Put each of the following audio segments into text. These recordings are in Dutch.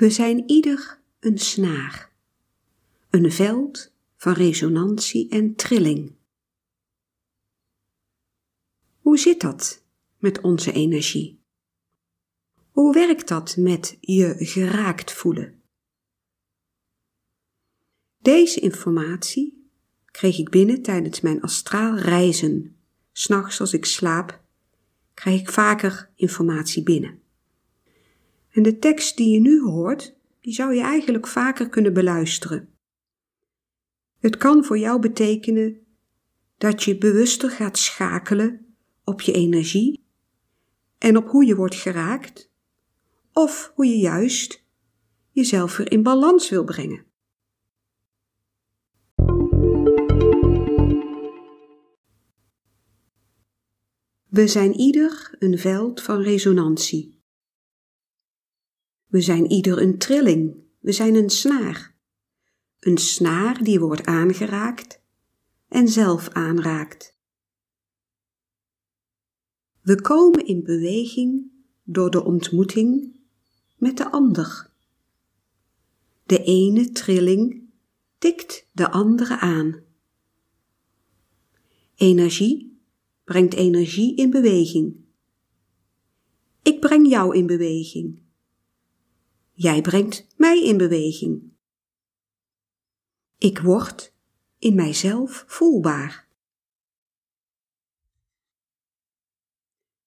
We zijn ieder een snaar, een veld van resonantie en trilling. Hoe zit dat met onze energie? Hoe werkt dat met je geraakt voelen? Deze informatie kreeg ik binnen tijdens mijn astraal reizen. S'nachts als ik slaap, krijg ik vaker informatie binnen. En de tekst die je nu hoort, die zou je eigenlijk vaker kunnen beluisteren. Het kan voor jou betekenen dat je bewuster gaat schakelen op je energie en op hoe je wordt geraakt, of hoe je juist jezelf weer in balans wil brengen. We zijn ieder een veld van resonantie. We zijn ieder een trilling, we zijn een snaar. Een snaar die wordt aangeraakt en zelf aanraakt. We komen in beweging door de ontmoeting met de ander. De ene trilling tikt de andere aan. Energie brengt energie in beweging. Ik breng jou in beweging. Jij brengt mij in beweging. Ik word in mijzelf voelbaar.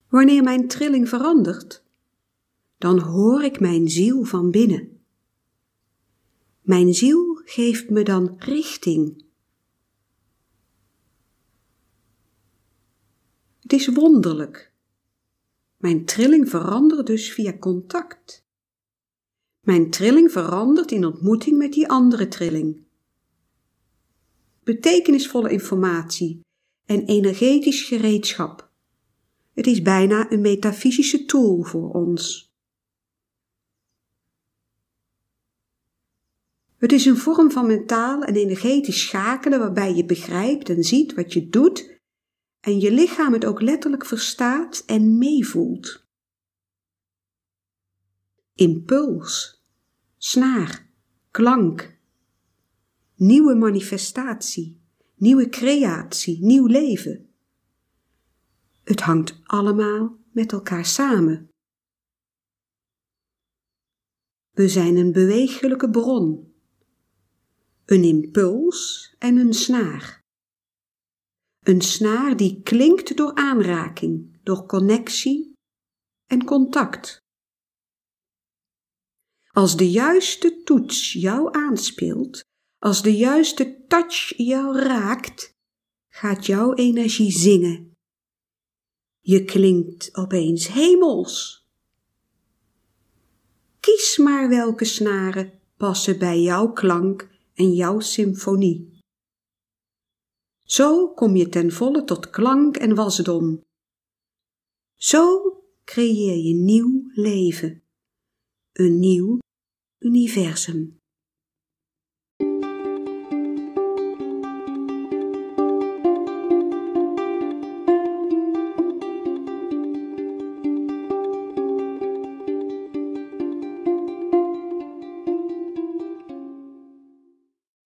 Wanneer mijn trilling verandert, dan hoor ik mijn ziel van binnen. Mijn ziel geeft me dan richting. Het is wonderlijk. Mijn trilling verandert dus via contact. Mijn trilling verandert in ontmoeting met die andere trilling. Betekenisvolle informatie en energetisch gereedschap. Het is bijna een metafysische tool voor ons. Het is een vorm van mentaal en energetisch schakelen waarbij je begrijpt en ziet wat je doet en je lichaam het ook letterlijk verstaat en meevoelt. Impuls, snaar, klank, nieuwe manifestatie, nieuwe creatie, nieuw leven. Het hangt allemaal met elkaar samen. We zijn een bewegelijke bron, een impuls en een snaar. Een snaar die klinkt door aanraking, door connectie en contact. Als de juiste toets jou aanspeelt, als de juiste touch jou raakt, gaat jouw energie zingen. Je klinkt opeens hemels. Kies maar welke snaren passen bij jouw klank en jouw symfonie. Zo kom je ten volle tot klank en wasdom. Zo creëer je nieuw leven, een nieuw universum.